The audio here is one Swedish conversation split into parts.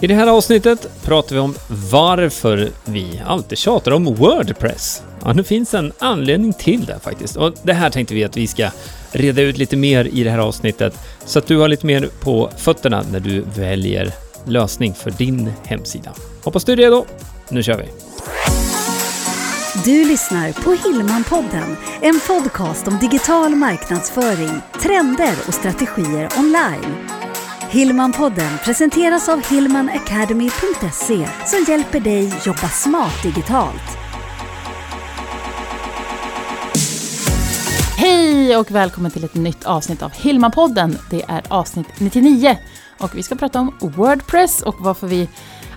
I det här avsnittet pratar vi om varför vi alltid tjatar om Wordpress. Ja, nu finns en anledning till det faktiskt. Och det här tänkte vi att vi ska reda ut lite mer i det här avsnittet så att du har lite mer på fötterna när du väljer lösning för din hemsida. Hoppas du är redo. Nu kör vi! Du lyssnar på Hillmanpodden, en podcast om digital marknadsföring, trender och strategier online. Hillmanpodden presenteras av hillmanacademy.se som hjälper dig jobba smart digitalt. Hej och välkommen till ett nytt avsnitt av Hillmanpodden. Det är avsnitt 99 och vi ska prata om Wordpress och varför vi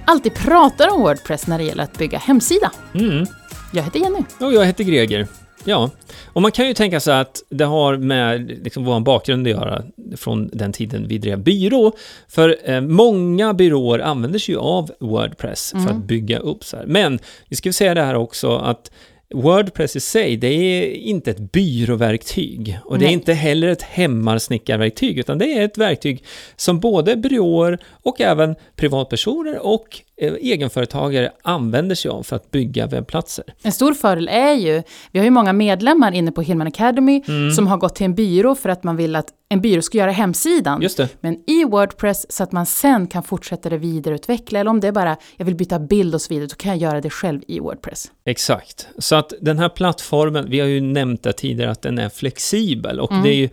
alltid pratar om Wordpress när det gäller att bygga hemsida. Mm. Jag heter Jenny. Och jag heter Greger. Ja, och man kan ju tänka sig att det har med liksom vår bakgrund att göra från den tiden vi drev byrå. För eh, många byråer använder sig ju av Wordpress Mm. för att bygga upp så här. Men vi ska säga det här också att Wordpress i sig, det är inte ett byråverktyg och det är Nej. inte heller ett hemmarsnickarverktyg, utan det är ett verktyg som både byråer och även privatpersoner och egenföretagare använder sig av för att bygga webbplatser. En stor fördel är ju, vi har ju många medlemmar inne på Hillman Academy Mm. som har gått till en byrå för att man vill att en byrå ska göra hemsidan. Just det. Men i Wordpress så att man sen kan fortsätta det vidareutveckla. Eller om det är bara, jag vill byta bild och så vidare, då kan jag göra det själv i Wordpress. Exakt. Så att den här plattformen, vi har ju nämnt det tidigare, att den är flexibel och Mm. det är ju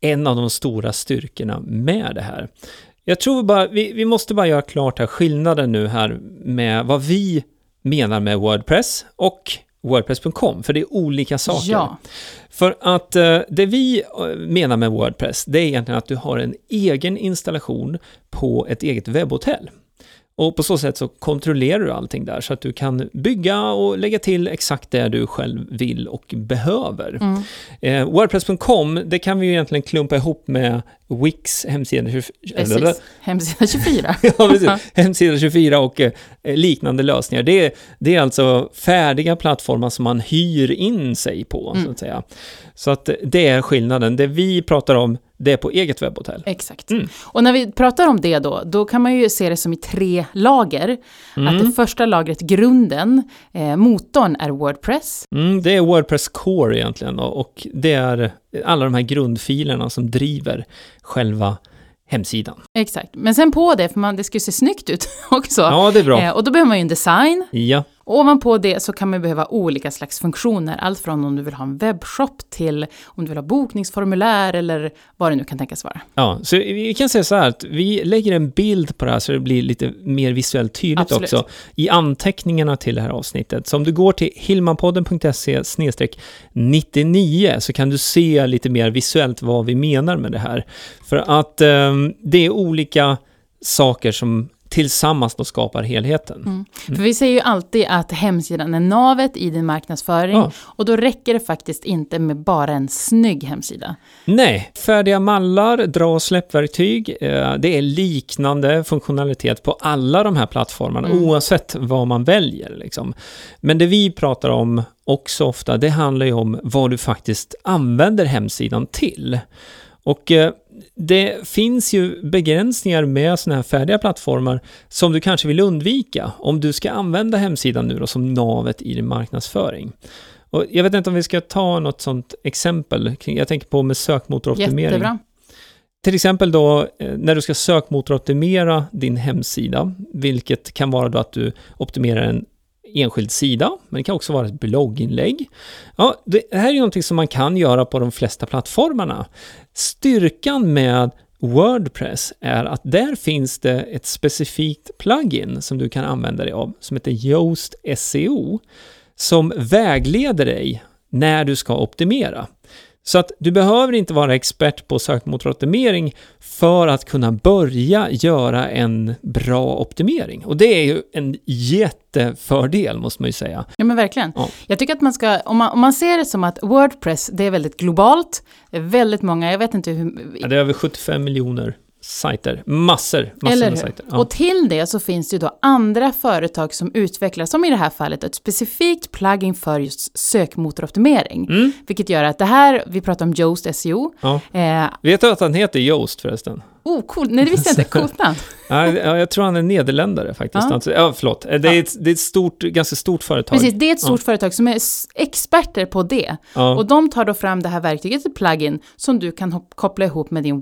en av de stora styrkorna med det här. Jag tror bara, vi, vi måste bara göra klart här skillnaden nu här med vad vi menar med Wordpress och Wordpress.com, för det är olika saker. Ja, För att eh, det vi eh, menar med Wordpress, det är egentligen att du har en egen installation på ett eget webbhotell. Och på så sätt så kontrollerar du allting där så att du kan bygga och lägga till exakt det du själv vill och behöver. mm. Eh, Wordpress.com, det kan vi ju egentligen klumpa ihop med Wix hemsida, 20 precis. Hemsida 24. ja, precis. hemsida 24 och eh, liknande lösningar. Det är, det är alltså färdiga plattformar som man hyr in sig på, så Mm. att säga. Så att det är skillnaden. Det vi pratar om, det är på eget webbhotell. Exakt. Mm. Och när vi pratar om det då, då kan man ju se det som i tre lager. Att det första lagret, grunden, eh, motorn är Wordpress. Mm, det är Wordpress Core egentligen och, och det är alla de här grundfilerna som driver själva hemsidan. Exakt. Men sen på det, för man, det ska ju se snyggt ut också. Ja, det är bra. Eh, och då behöver man ju en design. Ja, Och ovanpå det så kan man behöva olika slags funktioner. Allt från om du vill ha en webbshop till om du vill ha bokningsformulär eller vad det nu kan tänkas vara. Ja, så vi kan säga så här att vi lägger en bild på det här så det blir lite mer visuellt tydligt Absolut. också i anteckningarna till det här avsnittet. Så om du går till hilmanpodden.se 99 så kan du se lite mer visuellt vad vi menar med det här. För att ehm, det är olika saker som tillsammans då skapar helheten. Mm. För vi säger ju alltid att hemsidan är navet i din marknadsföring. Ja. Och då räcker det faktiskt inte med bara en snygg hemsida. Nej, färdiga mallar, dra och släppverktyg, eh, det är liknande funktionalitet på alla de här plattformarna, Mm. oavsett vad man väljer. Liksom. Men det vi pratar om också ofta, det handlar ju om vad du faktiskt använder hemsidan till. Och eh, det finns ju begränsningar med sådana här färdiga plattformar som du kanske vill undvika om du ska använda hemsidan nu då som navet i din marknadsföring. Och jag vet inte om vi ska ta något sånt exempel. Jag tänker på med sökmotoroptimering. Jättebra. Till exempel då eh, när du ska sökmotoroptimera din hemsida, vilket kan vara då att du optimerar en enskild sida, men det kan också vara ett blogginlägg. Ja, det här är ju någonting som man kan göra på de flesta plattformarna. Styrkan med Wordpress är att där finns det ett specifikt plugin som du kan använda dig av, som heter Yoast SEO, som vägleder dig när du ska optimera. Så att du behöver inte vara expert på sökmotoroptimering för att kunna börja göra en bra optimering. Och det är ju en jättefördel, måste man ju säga. Ja men verkligen. Ja. Jag tycker att man ska, om man, om man ser det som att Wordpress, det är väldigt globalt. Det är väldigt många, jag vet inte hur... Ja, det är över 75 miljoner sajter. Massor, massor Eller med sajter. Ja. Och till det så finns det ju då andra företag som utvecklar, som i det här fallet, ett specifikt plugin för just sökmotoroptimering. Mm. Vilket gör att det här, vi pratar om Yoast SEO. Ja. Eh, Vet du att han heter Joost förresten? oh, cool. Nej, det visste jag inte. Coolt namn. Ja, ja, jag tror han är nederländare faktiskt. Ja. Alltså, ja, förlåt. Det är, Ja. ett, det är ett stort, ganska stort företag. Precis, det är ett stort företag som är experter på det. Ja. Och de tar då fram det här verktyget, ett plugin, som du kan koppla ihop med din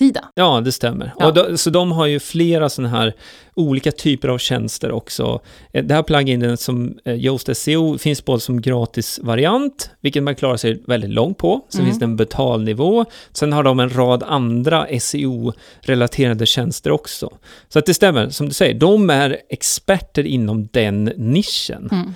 Wordpress-sida. Ja, det stämmer. Ja. Och då, så de har ju flera sådana här olika typer av tjänster också. Eh, Det här pluginen som eh, Yoast SEO finns både som gratis variant, vilket man klarar sig väldigt långt på. Sen Mm. finns det en betalnivå. Sen har de en rad andra SEO-relaterade tjänster också. Så att det stämmer, som du säger, de är experter inom den nischen. Mm.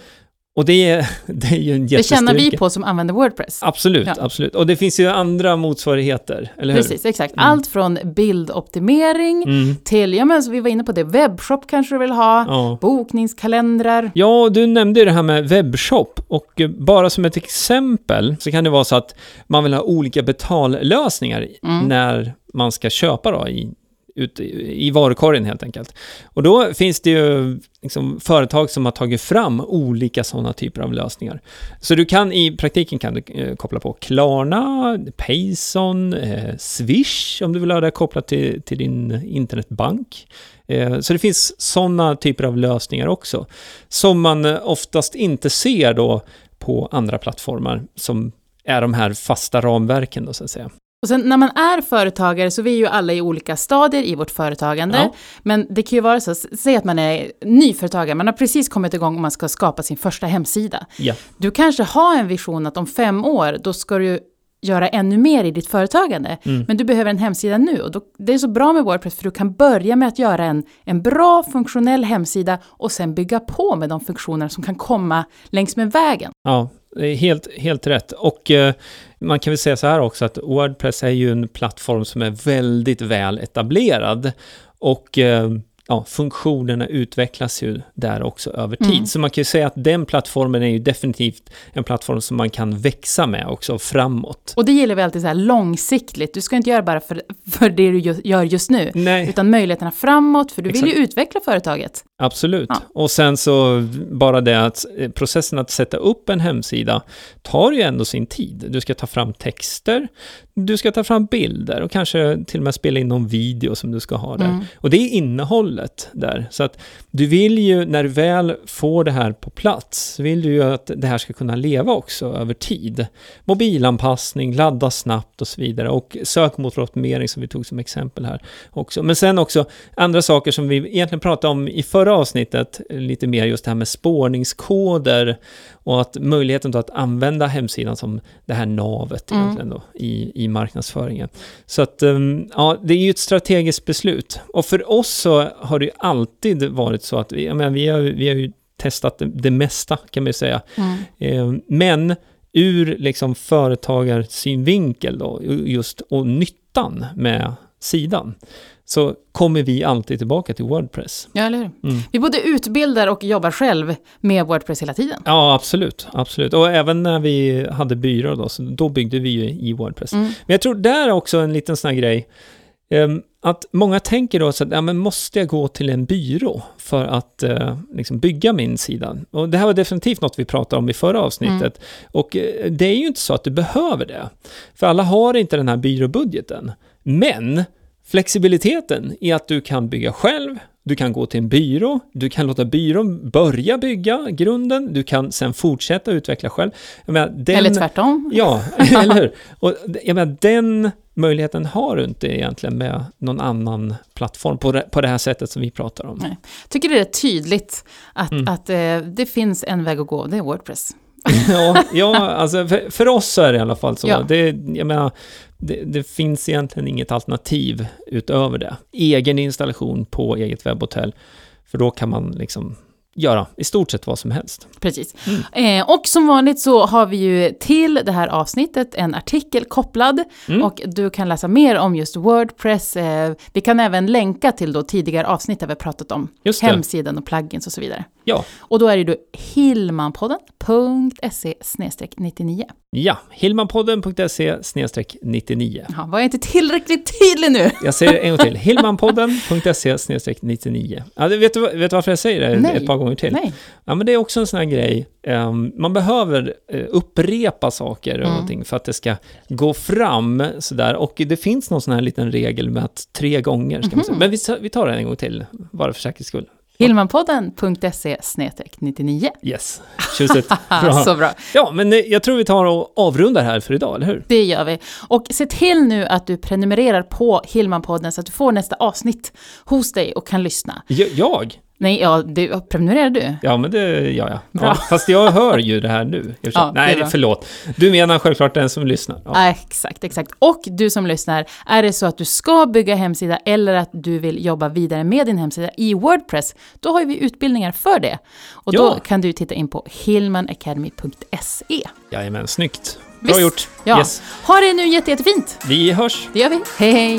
Och det är, det är ju en Det känner vi jättestyrka. på som använder Wordpress. Absolut, Ja. absolut. Och det finns ju andra motsvarigheter, eller hur? Precis, exakt. Mm. Allt från bildoptimering Mm. till, ja men så vi var inne på det, webbshop kanske du vill ha, Ja. bokningskalendrar. Ja, du nämnde ju det här med webbshop och eh, bara som ett exempel så kan det vara så att man vill ha olika betallösningar Mm. när man ska köpa då i, ut, i varukorgen helt enkelt. Och då finns det ju liksom företag som har tagit fram olika sådana typer av lösningar. Så du kan i praktiken kan du eh, koppla på Klarna, Payson, eh, Swish om du vill ha det kopplat till, till din internetbank. Eh, så det finns sådana typer av lösningar också som man eh, oftast inte ser då på andra plattformar som är de här fasta ramverken då så att säga. Och sen när man är företagare så vi är ju alla i olika stadier i vårt företagande. Ja. Men det kan ju vara så, säg att man är nyföretagare, man har precis kommit igång och man ska skapa sin första hemsida. Ja, Du kanske har en vision att om fem år, då ska du göra ännu mer i ditt företagande. Mm. Men du behöver en hemsida nu och då, det är så bra med Wordpress för du kan börja med att göra en, en bra funktionell hemsida och sen bygga på med de funktioner som kan komma längs med vägen. ja det är helt, helt rätt. Och eh, man kan väl säga så här också att Wordpress är ju en plattform som är väldigt väl etablerad och eh, ja, funktionerna utvecklas ju där också över tid. Mm. Så man kan ju säga att den plattformen är ju definitivt en plattform som man kan växa med också framåt. Och det gäller vi alltid så här långsiktigt. Du ska inte göra bara för, för det du gör just nu. Nej, Utan möjligheterna framåt, för du vill ju Exakt. utveckla företaget. Absolut. Ja. Och sen så bara det att eh, processen att sätta upp en hemsida tar ju ändå sin tid. Du ska ta fram texter, du ska ta fram bilder och kanske till och med spela in någon video som du ska ha där. Mm. Och det är innehållet där. Så att du vill ju, när du väl får det här på plats, vill du ju att det här ska kunna leva också över tid. Mobilanpassning, ladda snabbt och så vidare. Och sökmotoroptimering som vi tog som exempel här också. Men sen också andra saker som vi egentligen pratade om i förra avsnittet, lite mer just det här med spårningskoder och att möjligheten då att använda hemsidan som det här navet Mm. egentligen då i, i marknadsföringen. Så att, um, ja, det är ju ett strategiskt beslut. Och för oss så har det ju alltid varit så att vi, jag menar, vi, har, vi har ju testat det, det mesta kan man ju säga. Mm. Eh, Men ur liksom företagarsynvinkel då, just och nyttan med sidan, så kommer vi alltid tillbaka till Wordpress. Ja, eller hur? Mm. Vi både utbildar och jobbar själv med Wordpress hela tiden. Ja, absolut, absolut. Och även när vi hade byrån då, så då byggde vi ju i Wordpress. Mm. Men jag tror där är också en liten sån här grej, ehm, att många tänker då så att, ja men måste jag gå till en byrå för att eh, liksom bygga min sida? Och det här var definitivt något vi pratade om i förra avsnittet. Och eh, det är ju inte så att du behöver det. För alla har inte den här byråbudgeten. Men flexibiliteten i att du kan bygga själv, du kan gå till en byrå, du kan låta byrån börja bygga grunden, du kan sen fortsätta utveckla själv. Jag menar, den, Eller tvärtom. Ja, eller hur? Och jag menar, den möjligheten har du inte egentligen med någon annan plattform på det, på det här sättet som vi pratar om. Nej. Tycker det är tydligt att, Mm. att eh, det finns en väg att gå, det är Wordpress. ja, ja alltså för, för oss så är det i alla fall så. Ja. Det, jag menar, det, det finns egentligen inget alternativ utöver det. Egen installation på eget webbhotell, för då kan man liksom göra i stort sett vad som helst. Precis. Eh, och som vanligt så har vi ju till det här avsnittet en artikel kopplad Mm. och du kan läsa mer om just Wordpress. Eh, vi kan även länka till då tidigare avsnitt där vi pratat om hemsidan och plugins och så vidare. Ja, Och då är det ju hillmanpodden.se 99. ja. Hillmanpodden.se 99. Ja, var jag inte tillräckligt tydlig nu? Jag säger det en gång till. Hillmanpodden.se 99. Ja, vet, du, vet du varför jag säger det Nej. ett par gånger till? Nej. Ja, men det är också en sån här grej. ehm, man behöver eh, upprepa saker och Mm. någonting för att det ska gå fram sådär. Och det finns någon sån här liten regel med att tre gånger ska man säga. Mhm. Men vi, vi tar det en gång till, bara för säkerhets skull. Hillmanpodden.se 99. Yes, tjusigt. Bra. Så bra. Ja, men eh, jag tror vi tar och avrundar här för idag, eller hur? Det gör vi. Och se till nu att du prenumererar på Hillmanpodden så att du får nästa avsnitt hos dig och kan lyssna. Jag? Jag? Nej, ja, du, prenumererar du? Ja, men det gör jag. Bra. Ja, fast jag hör ju det här nu. Ja, det Nej, bra. förlåt. Du menar självklart den som lyssnar. Ja. Ja. Exakt, exakt. Och du som lyssnar, är det så att du ska bygga hemsida eller att du vill jobba vidare med din hemsida i Wordpress, då har vi utbildningar för det. Och då Ja. kan du titta in på hillmanacademy.se. Jajamän, snyggt. Bra Visst. gjort. Ja. Yes. Ha det nu jätte, jättefint! Vi hörs. Det gör vi. Hej, hej!